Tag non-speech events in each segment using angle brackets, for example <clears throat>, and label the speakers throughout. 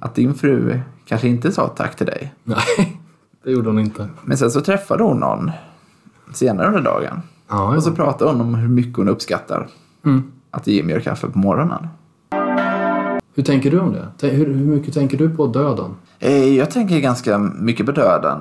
Speaker 1: att din fru kanske inte sa tack till dig.
Speaker 2: Nej, <laughs> det gjorde hon inte.
Speaker 1: Men sen så träffade hon någon senare under dagen.
Speaker 2: Ja,
Speaker 1: Och så pratade hon om hur mycket hon uppskattar
Speaker 2: Mm.
Speaker 1: att Jimmy gör kaffe på morgonen.
Speaker 2: Hur tänker du om det? Hur mycket tänker du på döden?
Speaker 1: Eh, Jag tänker ganska mycket på döden.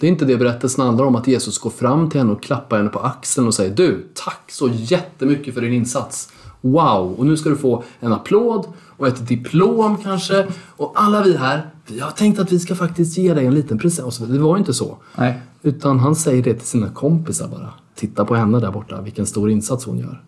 Speaker 2: Det är inte det berättelsen handlar om, att Jesus går fram till henne och klappar henne på axeln och säger Du, tack så jättemycket för din insats. Wow! Och nu ska du få en applåd och ett diplom kanske. Och alla vi här, vi har tänkt att vi ska faktiskt ge dig en liten present. Det var ju inte så.
Speaker 1: Nej.
Speaker 2: Utan han säger det till sina kompisar bara. Titta på henne där borta, vilken stor insats hon gör.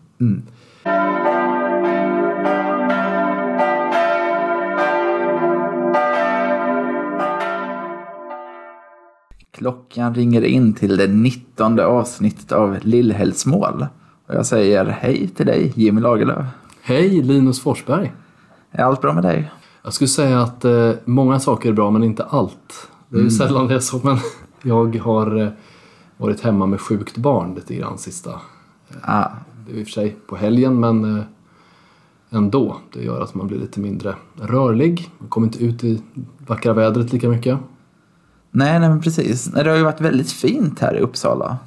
Speaker 1: Klockan ringer in till det 19 avsnittet av Lillhällsmål. Och jag säger hej till dig, Jimmy Lagerlöf.
Speaker 2: Hej, Linus Forsberg!
Speaker 1: Är allt bra med dig?
Speaker 2: Jag skulle säga att eh, många saker är bra, men inte allt. Det är ju sällan det är så, men <laughs> jag har eh, varit hemma med sjukt barn lite grann sista.
Speaker 1: Ah,
Speaker 2: Det är i och för sig på helgen, men eh, ändå. Det gör att man blir lite mindre rörlig. Man kommer inte ut i vackra vädret lika mycket.
Speaker 1: nej, nej, men precis. Det har ju varit väldigt fint här i Uppsala.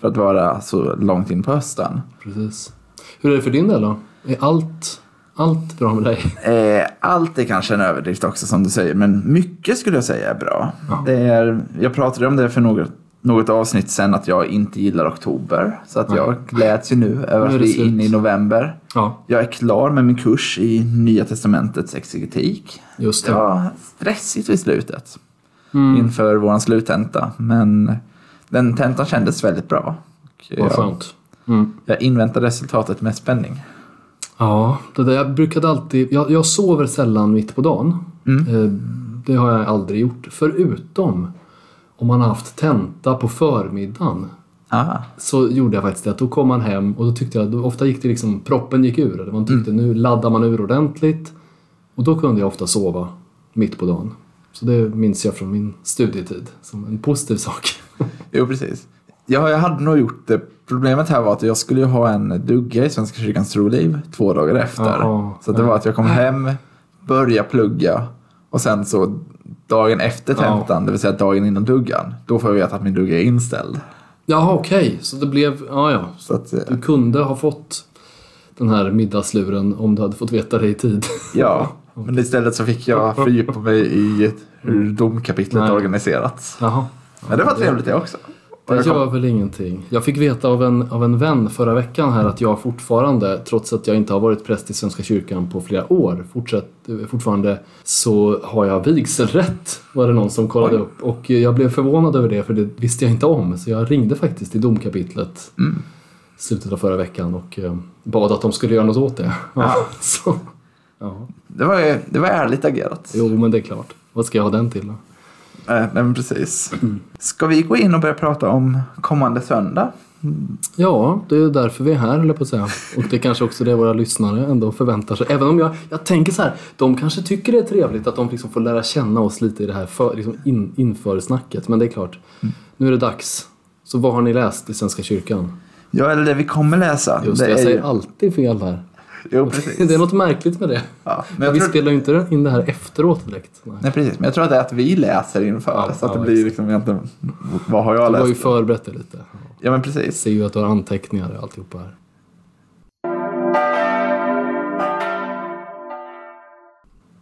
Speaker 1: För att vara så långt in på hösten.
Speaker 2: Precis. Hur är det för din del då? Är allt, allt bra med dig?
Speaker 1: Eh, allt är kanske en överdrift också som du säger, men mycket skulle jag säga är bra.
Speaker 2: Ja.
Speaker 1: Det är, jag pratade om det för något, något avsnitt sen att jag inte gillar oktober. Så att jag gläds ju nu <laughs> över att vi är inne i november.
Speaker 2: Ja,
Speaker 1: Jag är klar med min kurs i Nya Testamentets exegetik.
Speaker 2: just
Speaker 1: Det
Speaker 2: det.
Speaker 1: var stressigt vid slutet
Speaker 2: Mm.
Speaker 1: inför vår sluttenta, men den tentan kändes väldigt bra.
Speaker 2: Vad
Speaker 1: jag,
Speaker 2: skönt. Mm.
Speaker 1: jag inväntar resultatet med spänning.
Speaker 2: Ja, det där, jag brukade alltid... Jag, jag sover sällan mitt på dagen. Eh, Det har jag aldrig gjort. Förutom om man har haft tenta på förmiddagen.
Speaker 1: Ah,
Speaker 2: Så gjorde jag faktiskt det. Att då kom man hem och då tyckte jag... Då, ofta gick det liksom... Proppen gick ur. Eller man tyckte nu laddar man ur ordentligt. Och då kunde jag ofta sova mitt på dagen. Så det minns jag från min studietid som en positiv sak.
Speaker 1: jo, precis. Ja, jag hade nog gjort det. Problemet här var att jag skulle ju ha en dugga i Svenska kyrkans troliv två dagar efter.
Speaker 2: Jaha,
Speaker 1: så det var att jag kom hem, började plugga och sen så dagen efter tentan, det vill säga dagen innan duggan, då får jag veta att min dugga är inställd.
Speaker 2: Jaha, okej. Så det blev... Ja, ja.
Speaker 1: Så att, eh,
Speaker 2: Du kunde ha fått den här middagsluren om du hade fått veta det i tid. <laughs>
Speaker 1: ja. Men istället så fick jag fördjupa mig i hur domkapitlet
Speaker 2: Nej.
Speaker 1: är organiserat.
Speaker 2: Jaha.
Speaker 1: Men det var trevligt det också.
Speaker 2: Det gör väl ingenting. Jag fick veta av en, av en vän förra veckan här att jag fortfarande, trots att jag inte har varit präst i Svenska kyrkan på flera år, fortsatt, fortfarande så har jag vigselrätt, var det någon som kollade
Speaker 1: Oj.
Speaker 2: upp. Och jag blev förvånad över det, för det visste jag inte om. Så jag ringde faktiskt till domkapitlet
Speaker 1: Mm.
Speaker 2: slutet av förra veckan och eh, bad att de skulle göra något åt det.
Speaker 1: Ja. <laughs>
Speaker 2: så, ja.
Speaker 1: Det var, det var ärligt agerat.
Speaker 2: Jo, men det är klart. Vad ska jag ha den till då?
Speaker 1: Eh, Nej, men precis. Ska vi gå in och börja prata om kommande söndag?
Speaker 2: Ja, det är därför vi är här, jag på att säga. Och det är kanske också det våra lyssnare ändå förväntar sig. Även om jag, jag tänker så här, de kanske tycker det är trevligt att de liksom får lära känna oss lite i det här för, liksom in, inför snacket. Men det är klart, nu är det dags. Så vad har ni läst i Svenska kyrkan?
Speaker 1: Ja, eller det vi kommer läsa.
Speaker 2: Just det,
Speaker 1: det
Speaker 2: jag säger
Speaker 1: ju-
Speaker 2: alltid fel här.
Speaker 1: Jo, <laughs> precis.
Speaker 2: Det är något märkligt med det.
Speaker 1: Ja, men jag
Speaker 2: vi
Speaker 1: tror...
Speaker 2: spelar ju inte in det här efteråt direkt. Nej.
Speaker 1: Nej, precis. Men jag tror att det är att vi läser inför.
Speaker 2: Ja,
Speaker 1: så att
Speaker 2: ja,
Speaker 1: det blir liksom egentligen, vad har jag
Speaker 2: Du har ju
Speaker 1: läst?
Speaker 2: förberett det lite.
Speaker 1: Ja, men
Speaker 2: Jag
Speaker 1: precis.
Speaker 2: ser ju att du har anteckningar och alltihopa här.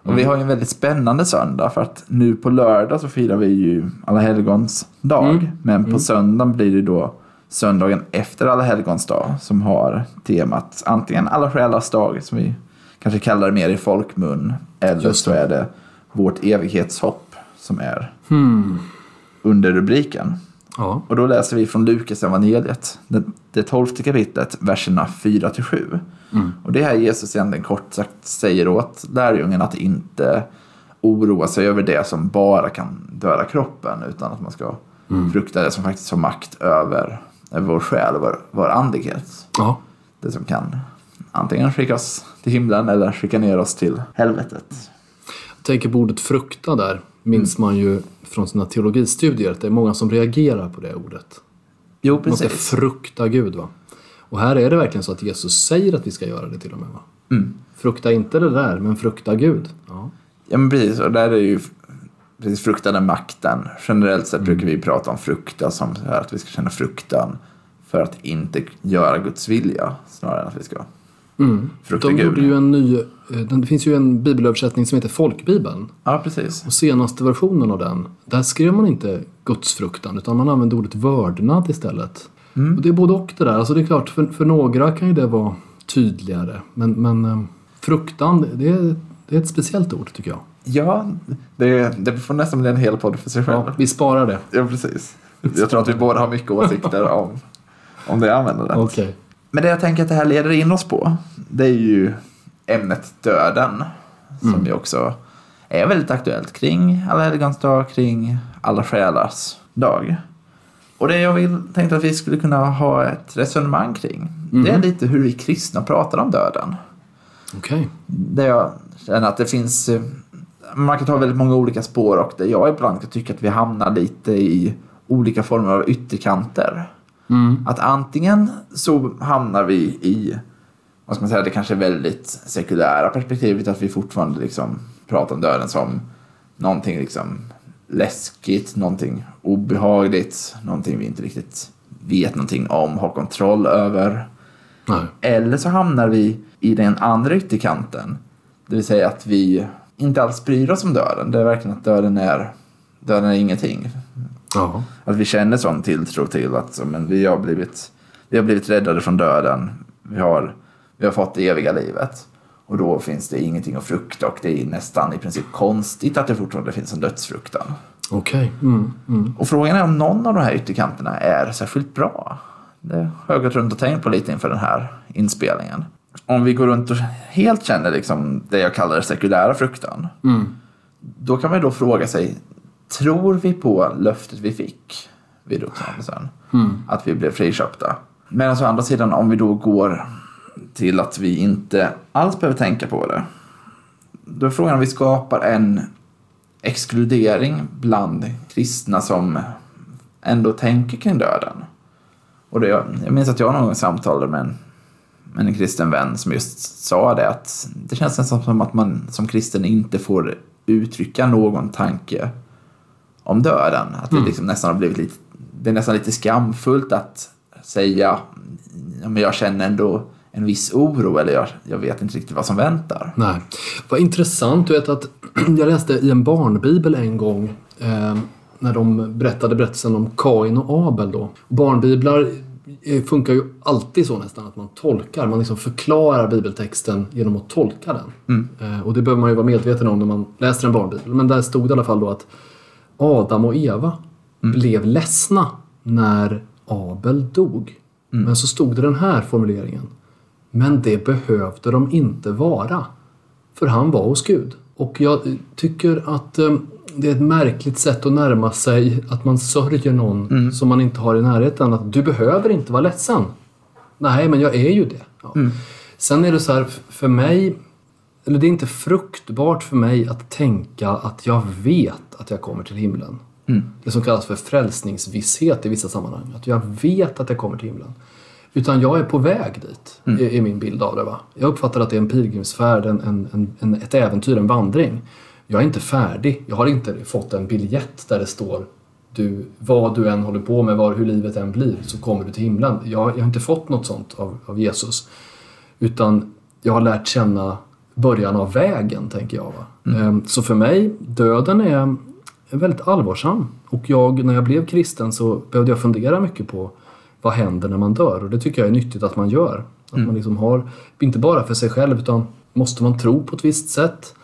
Speaker 1: Och vi har ju en väldigt spännande söndag för att nu på lördag så firar vi ju Alla helgons dag.
Speaker 2: Mm.
Speaker 1: Men på söndagen blir det då söndagen efter Alla helgons dag som har temat antingen Alla själars dag som vi kanske kallar det mer i folkmun eller så är det Vårt evighetshopp som är
Speaker 2: Hmm.
Speaker 1: under rubriken.
Speaker 2: Ja.
Speaker 1: Och då läser vi från Lukas evangeliet, det, det tolfte kapitlet, verserna 4-7.
Speaker 2: Mm.
Speaker 1: Och det här Jesus egentligen kort sagt säger åt lärjungen att inte oroa sig över det som bara kan döda kroppen, utan att man ska
Speaker 2: Mm.
Speaker 1: frukta det som faktiskt har makt över, över vår själ och vår, vår andlighet.
Speaker 2: Ja.
Speaker 1: Det som kan antingen skicka oss till himlen eller skicka ner oss till helvetet.
Speaker 2: Jag tänker på ordet frukta där. Minns man ju från sina teologistudier att det är många som reagerar på det ordet.
Speaker 1: Jo,
Speaker 2: Man ska
Speaker 1: precis.
Speaker 2: frukta Gud. Va? Och här är det verkligen så att Jesus säger att vi ska göra det till och med. Va?
Speaker 1: Mm.
Speaker 2: Frukta inte det där, men frukta Gud. Ja.
Speaker 1: Ja, men precis. Och där är ju precis fruktade makten. Generellt sett brukar vi prata om fruktan som så här att vi ska känna fruktan för att inte göra Guds vilja snarare än att vi ska
Speaker 2: Mm.
Speaker 1: frukta
Speaker 2: De
Speaker 1: Gud.
Speaker 2: ju en ny, eh, det finns ju en bibelöversättning som heter Folkbibeln.
Speaker 1: Ja, precis.
Speaker 2: Och senaste versionen av den, där skrev man inte gudsfruktan utan man använde ordet vördnad istället. Och det är både och det där. Alltså det är klart, för, för några kan ju det vara tydligare. Men, men eh, fruktan, det är, det är ett speciellt ord tycker jag.
Speaker 1: Ja, det, det får nästan bli en hel podd för sig själv.
Speaker 2: Ja, vi sparar det.
Speaker 1: Ja, precis. Jag tror att vi båda har mycket åsikter <laughs> om, om det användandet.
Speaker 2: Okej.
Speaker 1: Men det jag tänker att det här leder in oss på, det är ju ämnet döden. Som ju också är väldigt aktuellt kring alla helgons dag, kring alla själars dag. Och det jag vill, tänkte att vi skulle kunna ha ett resonemang kring, det är lite hur vi kristna pratar om döden.
Speaker 2: Okej.
Speaker 1: Där jag känner att det finns, man kan ta väldigt många olika spår och där jag ibland kan tycka att vi hamnar lite i olika former av ytterkanter.
Speaker 2: Mm.
Speaker 1: Att antingen så hamnar vi i, vad ska man säga, det kanske väldigt sekulära perspektivet att vi fortfarande liksom pratar om döden som någonting liksom läskigt, någonting obehagligt, någonting vi inte riktigt vet någonting om, har kontroll över.
Speaker 2: Nej.
Speaker 1: Eller så hamnar vi i den andra ytterkanten. Det vill säga att vi inte alls bryr oss om döden. Det är verkligen att döden är, döden är ingenting.
Speaker 2: Ja.
Speaker 1: Att vi känner sån tilltro till att men vi, har blivit, vi har blivit räddade från döden. Vi har, vi har fått det eviga livet. Och då finns det ingenting att frukta och det är nästan i princip konstigt att det fortfarande finns en dödsfruktan.
Speaker 2: Okej. Mm. Mm.
Speaker 1: Och frågan är om någon av de här ytterkanterna är särskilt bra. Det har jag gått runt och tänkt på lite inför den här inspelningen. Om vi går runt och helt känner liksom det jag kallar sekulära fruktan.
Speaker 2: Mm.
Speaker 1: Då kan man då fråga sig, tror vi på löftet vi fick vid uppståndelsen? Att vi blev friköpta. Men å andra sidan, om vi då går till att vi inte alls behöver tänka på det. Då är frågan om vi skapar en exkludering bland kristna som ändå tänker kring döden. Och det, jag minns att jag någon gång samtalade med en, en kristen vän som just sa det att det känns nästan som att man som kristen inte får uttrycka någon tanke om döden. Att det liksom nästan har blivit lite, det är nästan lite skamfullt att säga ja, men jag känner ändå en viss oro eller jag, jag vet inte riktigt vad som väntar.
Speaker 2: Nej. Vad intressant. Du vet att <clears throat> jag läste i en barnbibel en gång eh, när de berättade berättelsen om Kain och Abel. Då. Barnbiblar funkar ju alltid så nästan att man tolkar. Man liksom förklarar bibeltexten genom att tolka den. Eh, och det behöver man ju vara medveten om när man läser en barnbibel. Men där stod det i alla fall då att Adam och Eva blev ledsna när Abel dog. Men så stod det den här formuleringen. Men det behövde de inte vara. För han var hos Gud. Och jag tycker att eh, det är ett märkligt sätt att närma sig att man sörjer någon som man inte har i närheten. Att du behöver inte vara ledsen. Nej, men jag är ju det. Ja. Sen är det så här, för mig, eller det är inte fruktbart för mig att tänka att jag vet att jag kommer till himlen. Det som kallas för frälsningsvisshet i vissa sammanhang. Att jag vet att jag kommer till himlen. Utan jag är på väg dit, är, är min bild av det. Va? Jag uppfattar att det är en pilgrimsfärd, en, en, en, ett äventyr, en vandring. Jag är inte färdig. Jag har inte fått en biljett där det står du, vad du än håller på med, var, hur livet än blir, så kommer du till himlen. Jag, jag har inte fått något sånt av, av Jesus. Utan jag har lärt känna början av vägen, tänker jag. Va? Ehm, Så för mig, döden är, väldigt allvarsam. Och jag, när jag blev kristen så behövde jag fundera mycket på vad händer när man dör? Och det tycker jag är nyttigt att man gör. Att man liksom har, inte bara för sig själv, utan måste man tro på ett visst sätt?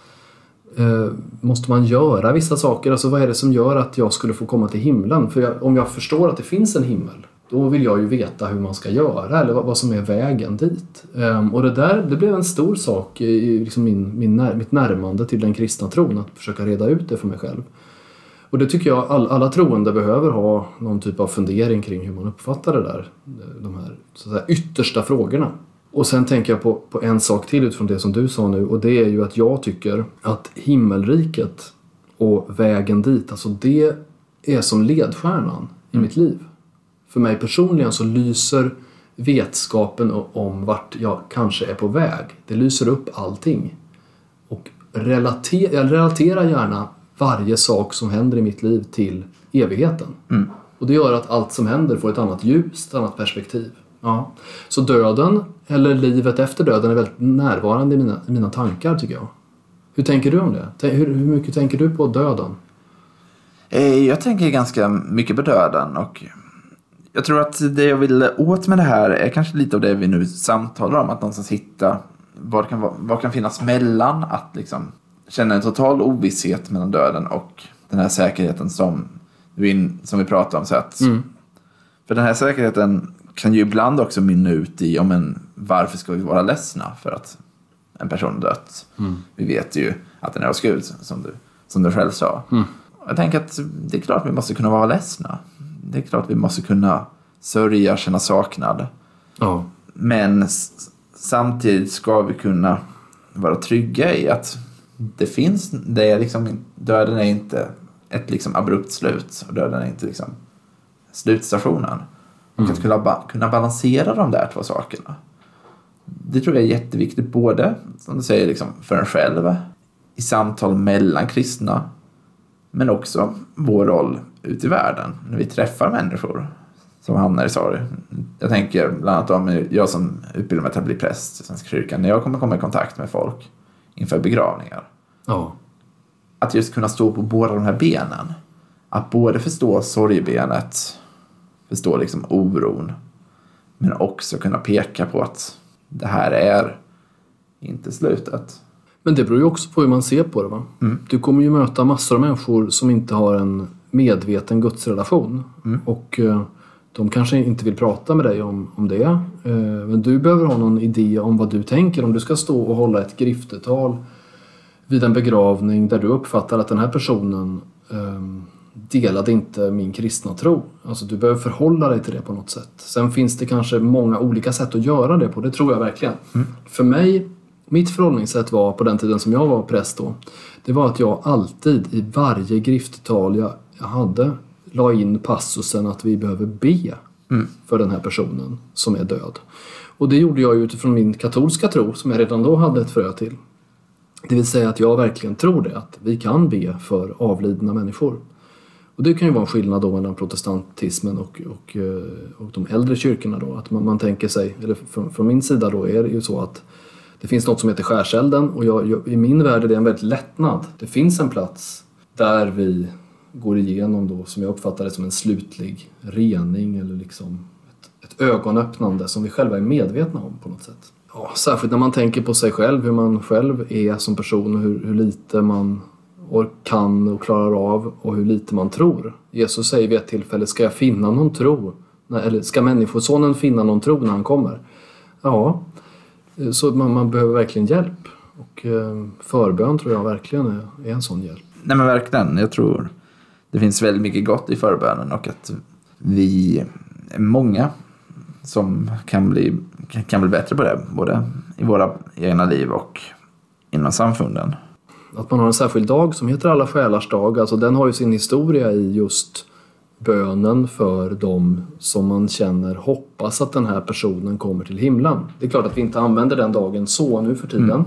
Speaker 2: Eh, måste man göra vissa saker? Alltså vad är det som gör att jag skulle få komma till himlen? För jag, om jag förstår att det finns en himmel, då vill jag ju veta hur man ska göra eller vad, vad som är vägen dit. Ehm, och det där, det blev en stor sak i i liksom min, min när, mitt närmande till den kristna tron, att försöka reda ut det för mig själv. Och det tycker jag all, alla troende behöver ha någon typ av fundering kring hur man uppfattar det där, de här, så att säga, yttersta frågorna. Och sen tänker jag på, på en sak till utifrån det som du sa nu och det är ju att jag tycker att himmelriket och vägen dit, alltså det är som ledstjärnan i mitt liv. För mig personligen så lyser vetskapen om vart jag kanske är på väg. Det lyser upp allting. Och relater, jag relaterar gärna varje sak som händer i mitt liv till evigheten. Och det gör att allt som händer får ett annat ljus, ett annat perspektiv. Ja. Så döden, eller livet efter döden, är väldigt närvarande i mina, i mina tankar tycker jag. Hur tänker du om det? Hur, hur mycket tänker du på döden?
Speaker 1: Eh, Jag tänker ganska mycket på döden och jag tror att det jag vill åt med det här är kanske lite av det vi nu samtalar om. Att någonstans hitta vad kan, vad kan finnas mellan att liksom känna en total ovisshet mellan döden och den här säkerheten som, som vi pratar om. Så att, För den här säkerheten kan ju ibland också mynna ut i om en, varför ska vi vara ledsna för att en person dött. Vi vet ju att den är hos Gud, som du, som du själv sa. Jag tänker att det är klart vi måste kunna vara ledsna. Det är klart vi måste kunna sörja, känna saknad.
Speaker 2: Ja.
Speaker 1: Men samtidigt ska vi kunna vara trygga i att det finns, det är liksom, döden är inte ett liksom abrupt slut och döden är inte liksom slutstationen. Och att kunna, kunna balansera de där två sakerna. Det tror jag är jätteviktigt både, som du säger, liksom för en själv, i samtal mellan kristna, men också vår roll ute i världen när vi träffar människor som hamnar i sorg. Jag tänker bland annat om jag som utbildar mig till att bli präst i Svenska kyrkan, när jag kommer komma i kontakt med folk inför begravningar.
Speaker 2: Ja.
Speaker 1: Att just kunna stå på båda de här benen. Att både förstå sorgebenet, förstå liksom oron, men också kunna peka på att det här är inte slutet.
Speaker 2: Men det beror ju också på hur man ser på det. Va? Du kommer ju möta massor av människor som inte har en medveten gudsrelation. Och eh, de kanske inte vill prata med dig om, om det. Eh, men du behöver ha någon idé om vad du tänker. Om du ska stå och hålla ett griftetal vid en begravning där du uppfattar att den här personen ehm, delade inte min kristna tro. Alltså du behöver förhålla dig till det på något sätt. Sen finns det kanske många olika sätt att göra det på, det tror jag verkligen. För mig, mitt förhållningssätt var på den tiden som jag var präst då, det var att jag alltid i varje grifttal jag, jag hade la in passusen att vi behöver be för den här personen som är död. Och det gjorde jag utifrån min katolska tro som jag redan då hade ett frö till. Det vill säga att jag verkligen tror det, att vi kan be för avlidna människor. Och det kan ju vara en skillnad då mellan protestantismen och, och, eh, och de äldre kyrkorna då. Att man, man tänker sig, eller från, från min sida då är det ju så att det finns något som heter skärselden och jag, jag, i min värld är det en väldigt lättnad. Det finns en plats där vi går igenom då, som jag uppfattar det som en slutlig rening eller liksom ett, ett ögonöppnande som vi själva är medvetna om på något sätt. Ja, särskilt när man tänker på sig själv, hur man själv är som person och hur, hur lite man och kan och klarar av och hur lite man tror. Jesus säger vid ett tillfälle, ska jag finna någon tro? Eller ska människosonen finna någon tro när han kommer? Ja, så man, man behöver verkligen hjälp. Och eh, förbön tror jag verkligen är, är en sån hjälp.
Speaker 1: Nej men verkligen, jag tror det finns väldigt mycket gott i förbönen och att vi är många som kan bli, kan bli bättre på det, både i våra egna liv och inom samfunden.
Speaker 2: Att man har en särskild dag som heter Alla själars dag, alltså den har ju sin historia i just bönen för dem som man känner hoppas att den här personen kommer till himlen. Det är klart att vi inte använder den dagen så nu för tiden.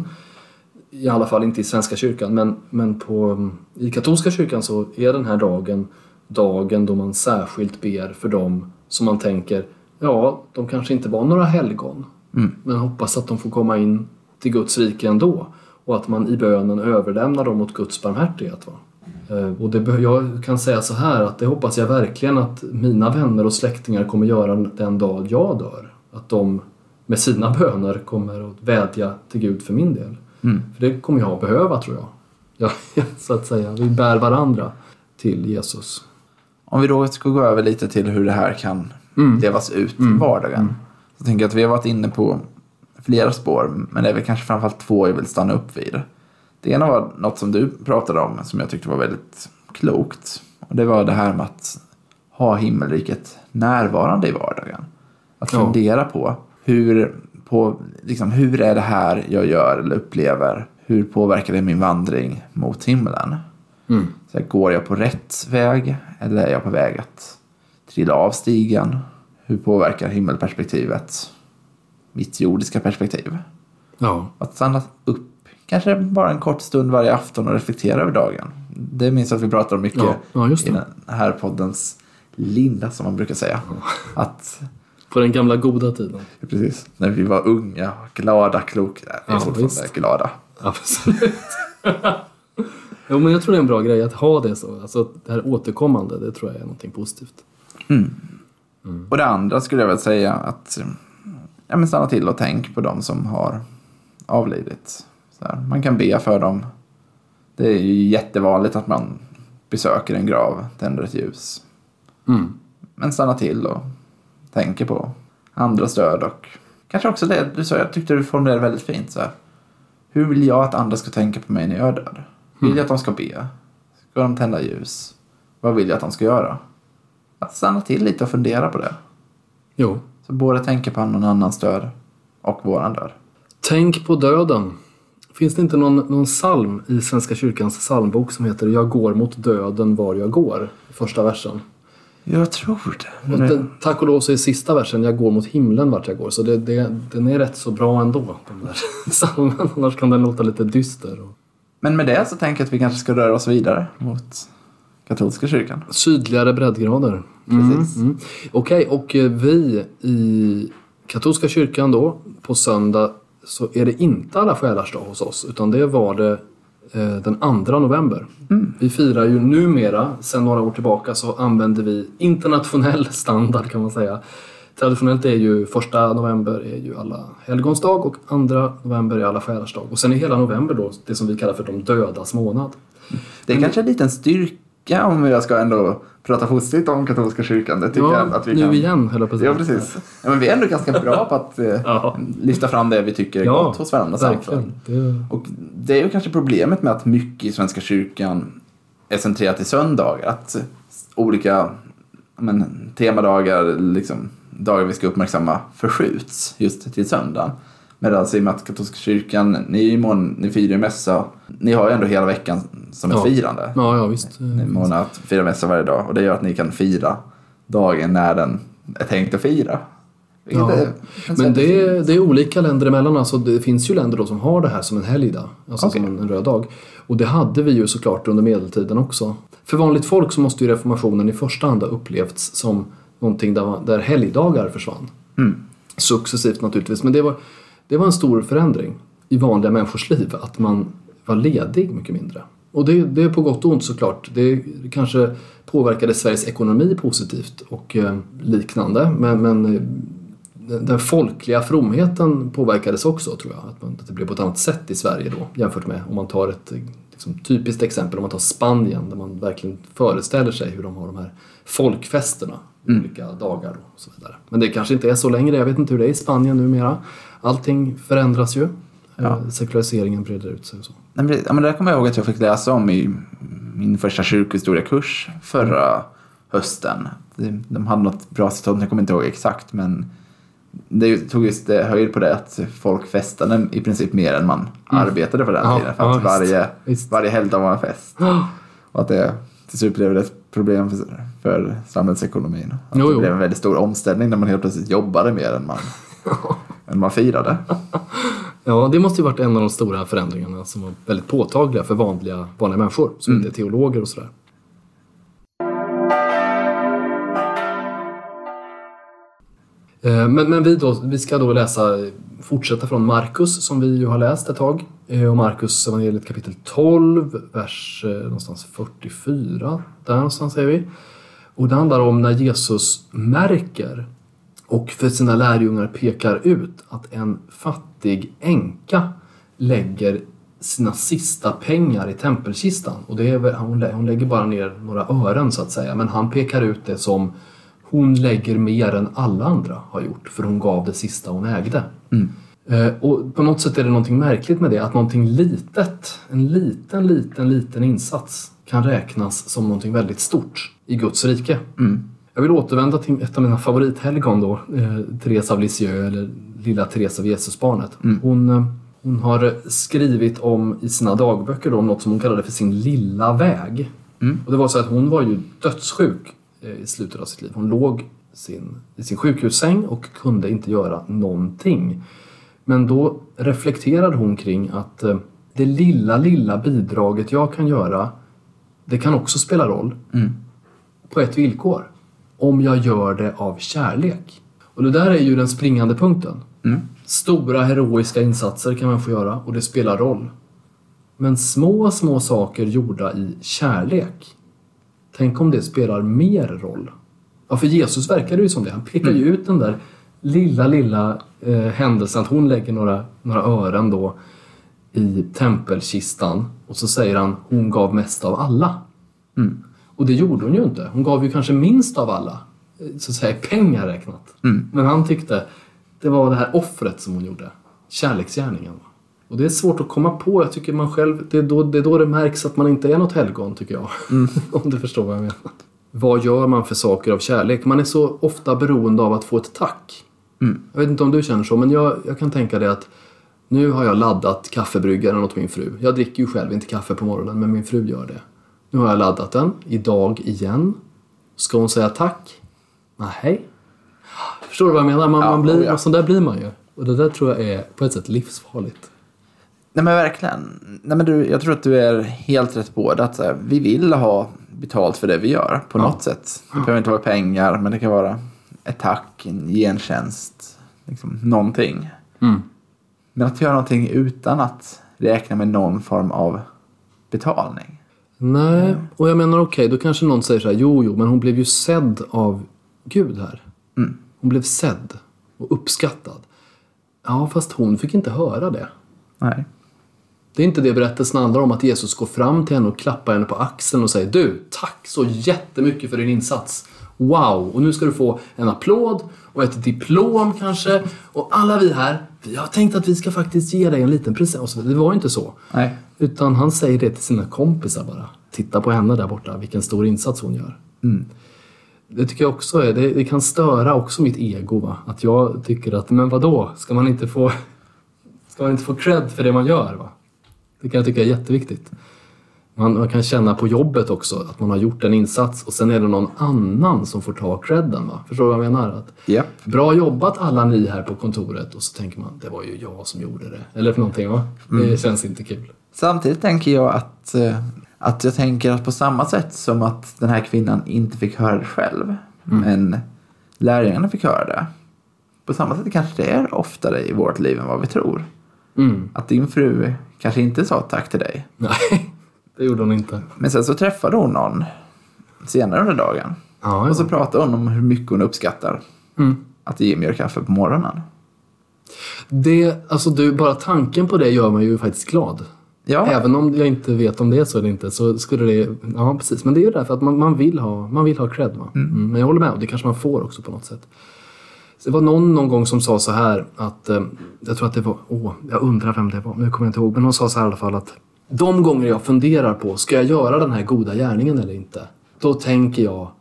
Speaker 2: I alla fall inte i Svenska kyrkan, men, men på, i katolska kyrkan så är den här dagen dagen då man särskilt ber för dem som man tänker, ja, de kanske inte var några helgon, men hoppas att de får komma in till Guds rike ändå. Och att man i bönen överlämnar dem åt Guds barmhärtighet. Va? Eh, Och det, jag kan säga så här att det hoppas jag verkligen att mina vänner och släktingar kommer göra den dag jag dör. Att de med sina böner kommer att vädja till Gud för min del. För det kommer jag att behöva tror jag. Ja, <laughs> så att säga. Vi bär varandra till Jesus.
Speaker 1: Om vi då ska gå över lite till hur det här kan levas ut i vardagen. Så tänker jag att vi har varit inne på flera spår, men det är väl kanske framförallt två jag vill stanna upp vid. Det ena var något som du pratade om som jag tyckte var väldigt klokt. Och det var det här med att ha himmelriket närvarande i vardagen. Att
Speaker 2: Ja.
Speaker 1: fundera på hur, på liksom, hur är det här jag gör eller upplever? Hur påverkar det min vandring mot himlen?
Speaker 2: Mm.
Speaker 1: Så här, går jag på rätt väg eller är jag på väg att trilla av stigen? Hur påverkar himmelperspektivet mitt jordiska perspektiv?
Speaker 2: Ja.
Speaker 1: Att stanna upp kanske bara en kort stund varje afton och reflektera över dagen. Det minns jag att vi pratar om mycket
Speaker 2: Ja, ja,
Speaker 1: i den här poddens linda som man brukar säga. Att,
Speaker 2: På den gamla goda tiden.
Speaker 1: precis, när vi var unga, glada, kloka. Vi är
Speaker 2: Ja,
Speaker 1: fortfarande
Speaker 2: visst.
Speaker 1: glada.
Speaker 2: Absolut. <laughs> jo, men jag tror det är en bra grej att ha det så. Alltså det här återkommande, det tror jag är någonting positivt.
Speaker 1: Och det andra skulle jag väl säga att ja, men stanna till och tänk på de som har avlidit. Här, man kan be för dem. Det är ju jättevanligt att man besöker en grav, tänder ett ljus.
Speaker 2: Mm.
Speaker 1: Men stanna till och tänker på andras död och kanske också det du sa, jag tyckte du formulerade väldigt fint så här. Hur vill jag att andra ska tänka på mig när jag är död? Vill jag att de ska be? Ska de tända ljus? Vad vill jag att de ska göra? Att stanna till lite och fundera på det.
Speaker 2: Jo.
Speaker 1: Så både tänka på någon annans död och våran död.
Speaker 2: Tänk på döden. Finns det inte någon, någon psalm i Svenska kyrkans psalmbok som heter Jag går mot döden var jag går? Första versen.
Speaker 1: Jag tror det.
Speaker 2: Den, tack och lov så är sista versen Jag går mot himlen vart jag går. Så det, det, den är rätt så bra ändå, den där <laughs> psalmen. Annars kan den låta lite dyster.
Speaker 1: Men med det så tänker jag att vi kanske ska röra oss vidare mot katolska kyrkan.
Speaker 2: Sydligare breddgrader.
Speaker 1: Precis.
Speaker 2: Mm. Okej, och eh, vi i katolska kyrkan då, på söndag, så är det inte alla själars dag hos oss, utan det var det eh, den 2 november. Vi firar ju numera, sedan några år tillbaka, så använder vi internationell standard kan man säga. Traditionellt är ju första november är ju alla helgons dag och andra november är alla själars dag. Och sen är hela november då det som vi kallar för de dödas månad.
Speaker 1: Det är kanske en liten styrka om jag ska ändå prata positivt om katolska kyrkan. Det tycker
Speaker 2: Ja,
Speaker 1: jag att vi
Speaker 2: nu
Speaker 1: kan.
Speaker 2: igen höll jag på att säga.
Speaker 1: Ja, precis. Ja, men vi är ändå ganska bra på att eh, <laughs>
Speaker 2: Ja.
Speaker 1: lyfta fram det vi tycker är gott hos varandra samfund.
Speaker 2: Det...
Speaker 1: Och det är ju kanske problemet med att mycket i Svenska kyrkan är centrerat i söndagar. Att olika ja, men, temadagar, liksom, dagar vi ska uppmärksamma förskjuts just till söndagen. Medan i och med att katolska kyrkan, ni, mån, ni firar ju mässa, ni har ju ändå hela veckan som ett
Speaker 2: Ja.
Speaker 1: firande.
Speaker 2: Ja, ja visst.
Speaker 1: Ni är måna att fira mässa varje dag och det gör att ni kan fira dagen när den är tänkt att fira.
Speaker 2: Ja.
Speaker 1: känns
Speaker 2: Men det är, det är olika länder emellan. Alltså det finns ju länder då som har det här som en helgdag. Alltså
Speaker 1: Okej.
Speaker 2: som en, röd dag. Och det hade vi ju såklart under medeltiden också. För vanligt folk så måste ju reformationen i första hand ha upplevts som någonting där, där helgdagar försvann.
Speaker 1: Mm.
Speaker 2: Successivt naturligtvis. Men det var, det var en stor förändring i vanliga människors liv. Att man var ledig mycket mindre. Och det, det är på gott och ont såklart. Det kanske påverkade Sveriges ekonomi positivt och eh, liknande. Men, men eh, den, folkliga fromheten påverkades också tror jag. Att, man, att det blev på ett annat sätt i Sverige då jämfört med om man tar ett eh, liksom, typiskt exempel, om man tar Spanien där man verkligen föreställer sig hur de har de här folkfesterna olika dagar och så vidare. Men det kanske inte är så längre, jag vet inte hur det är i Spanien numera. Allting förändras ju. Eh, Sekulariseringen breder ut sig och så.
Speaker 1: Nej, men det, ja, men det där kommer jag ihåg att jag fick läsa om i min första kyrkohistoriekurs förra hösten. De, de hade något bra citat, jag kommer inte ihåg exakt, men det tog just det, höjd på det att folk festade i princip mer än man arbetade på den
Speaker 2: Ja,
Speaker 1: tiden. För
Speaker 2: ja,
Speaker 1: att
Speaker 2: visst.
Speaker 1: varje,
Speaker 2: Visst.
Speaker 1: varje helgdag var en fest. <gasps> Och att det till slut blev ett problem för, för samhällsekonomin. Att
Speaker 2: Jo,
Speaker 1: det
Speaker 2: jo.
Speaker 1: blev en väldigt stor omställning när man helt plötsligt jobbade mer än man, <laughs> än man firade. <laughs>
Speaker 2: Ja, det måste ju varit en av de stora förändringarna som var väldigt påtagliga för vanliga, vanliga människor som inte är teologer och sådär. Eh, Men, men vi, då, vi ska då läsa, fortsätta från Markus som vi ju har läst ett tag. Eh, Och Markus evangeliet kapitel 12, vers eh, någonstans 44. Där någonstans är vi. Och det handlar om när Jesus märker och för sina lärjungar pekar ut att en fattig änka lägger sina sista pengar i tempelkistan. Och det är, väl- hon, lä- hon lägger bara ner några ören så att säga. Men han pekar ut det som hon lägger mer än alla andra har gjort för hon gav det sista hon ägde. Eh, Och på något sätt är det någonting märkligt med det, att någonting litet, en liten, liten, liten insats kan räknas som någonting väldigt stort i Guds rike. Jag vill återvända till ett av mina favorithelgon då, eh, Therese av Lisieux, eller lilla Therese av Jesusbarnet. Hon, eh, hon har skrivit om i sina dagböcker då, om något som hon kallade för sin lilla väg. Och det var så att hon var ju dödssjuk eh, i slutet av sitt liv. Hon låg sin, i sin sjukhussäng och kunde inte göra någonting. Men då reflekterade hon kring att eh, det lilla, lilla bidraget jag kan göra, det kan också spela roll. På ett villkor. Om jag gör det av kärlek. Och det där är ju den springande punkten. Stora heroiska insatser kan man få göra och det spelar roll. Men små, små saker gjorda i kärlek. Tänk om det spelar mer roll. Ja, för Jesus verkar det ju som det. Han pekar ju ut den där lilla, lilla eh, händelsen att hon lägger några, några ören då i tempelkistan och så säger han hon gav mest av alla. Och det gjorde hon ju inte. Hon gav ju kanske minst av alla, så att säga i pengar räknat. Men han tyckte det var det här offret som hon gjorde. Kärleksgärningen. Och det är svårt att komma på. Jag tycker man själv, det är då det, är då det märks att man inte är något helgon tycker jag. <laughs> Om du förstår vad jag menar. Vad gör man för saker av kärlek? Man är så ofta beroende av att få ett tack. Jag vet inte om du känner så, men jag, jag kan tänka det att nu har jag laddat kaffebryggaren åt min fru. Jag dricker ju själv inte kaffe på morgonen, men min fru gör det. Nu har jag laddat den, idag igen. Ska hon säga tack? Nej. Förstår du vad jag menar? Man,
Speaker 1: Ja,
Speaker 2: man blir,
Speaker 1: oh ja.
Speaker 2: sån där blir man ju. Och det där tror jag är på ett sätt livsfarligt.
Speaker 1: Nej men verkligen. Nej, men du, jag tror att du är helt rätt på det. Att, här, vi vill ha betalt för det vi gör på något sätt. Det behöver inte vara pengar, men det kan vara ett tack, en gentjänst, liksom, någonting.
Speaker 2: Mm.
Speaker 1: Men att göra någonting utan att räkna med någon form av betalning.
Speaker 2: Nej, och jag menar okej, då kanske någon säger så här, jo, jo, men hon blev ju sedd av Gud här. Hon blev sedd och uppskattad. Ja, fast hon fick inte höra det.
Speaker 1: Nej.
Speaker 2: Det är inte det berättelsen handlar om, att Jesus går fram till henne och klappar henne på axeln och säger Du, tack så jättemycket för din insats. Wow! Och nu ska du få en applåd och ett diplom kanske. Och alla vi här, vi har tänkt att vi ska faktiskt ge dig en liten present. Och så, det var ju inte så.
Speaker 1: Nej.
Speaker 2: Utan han säger det till sina kompisar bara. Titta på henne där borta, vilken stor insats hon gör. Det tycker jag också är, det, det kan störa också mitt ego. Va? Att jag tycker att, men vad då? Ska man inte få, ska man inte få cred för det man gör? Va? Det kan jag tycka är jätteviktigt. Man, man kan känna på jobbet också att man har gjort en insats och sen är det någon annan som får ta credden. Va? Förstår du vad jag menar? Att,
Speaker 1: Japp.
Speaker 2: Bra jobbat alla ni här på kontoret och så tänker man, det var ju jag som gjorde det. Eller för någonting va? Det känns inte kul.
Speaker 1: Samtidigt tänker jag att, eh, att jag tänker att på samma sätt som att den här kvinnan inte fick höra det själv, men lärjungarna fick höra det. På samma sätt kanske det är oftare i vårt liv än vad vi tror.
Speaker 2: Mm.
Speaker 1: Att din fru kanske inte sa tack till dig.
Speaker 2: Nej, det gjorde hon inte.
Speaker 1: Men sen så träffade hon någon senare under dagen.
Speaker 2: Ja,
Speaker 1: Och så pratade hon om hur mycket hon uppskattar
Speaker 2: Mm.
Speaker 1: att Jim gör kaffe på morgonen.
Speaker 2: Det, alltså du, bara tanken på det gör mig ju faktiskt glad.
Speaker 1: Ja,
Speaker 2: Även om jag inte vet om det är så eller inte så skulle det... Ja, precis. Men det är ju därför att man, man, vill, ha, man vill ha cred. Va? Mm. Men jag håller med, och det kanske man får också på något sätt. Så det var någon någon gång som sa så här att... Eh, jag tror att det var... Åh, jag undrar vem det var. Nu kommer jag inte ihåg. Men hon sa så här i alla fall att... De gånger jag funderar på, ska jag göra den här goda gärningen eller inte? Då tänker jag...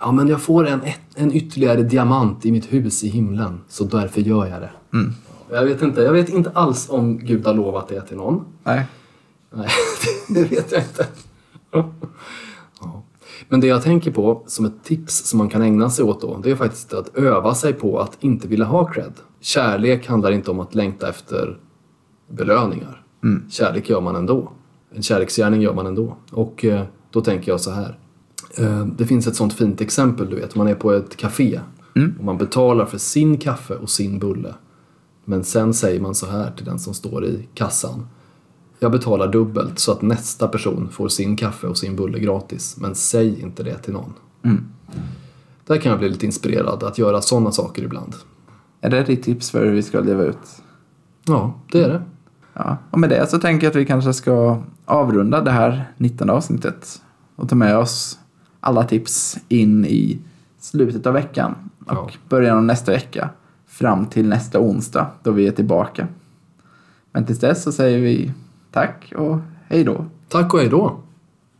Speaker 2: Ja, men jag får en, en ytterligare diamant i mitt hus i himlen. Så därför gör jag det. Jag, vet inte, jag vet inte alls om Gud har lovat det till någon.
Speaker 1: nej.
Speaker 2: Nej, <laughs> det vet jag inte. Men det jag tänker på som ett tips som man kan ägna sig åt då, det är faktiskt att öva sig på att inte vilja ha cred. Kärlek handlar inte om att längta efter belöningar. Kärlek gör man ändå. En kärleksgärning gör man ändå. Och eh, då tänker jag så här. Eh, det finns ett sånt fint exempel, du vet. Man är på ett café och man betalar för sin kaffe och sin bulle. Men sen säger man så här till den som står i kassan. Jag betalar dubbelt så att nästa person får sin kaffe och sin bulle gratis. Men säg inte det till någon. Där kan jag bli lite inspirerad att göra sådana saker ibland.
Speaker 1: Är det ditt tips för hur vi ska leva ut?
Speaker 2: Ja, det är det.
Speaker 1: Ja, och med det så tänker jag att vi kanske ska avrunda det här 19 avsnittet och ta med oss alla tips in i slutet av veckan och
Speaker 2: Ja.
Speaker 1: början av nästa vecka fram till nästa onsdag då vi är tillbaka. Men tills dess så säger vi tack och hej då.
Speaker 2: Tack och hej då.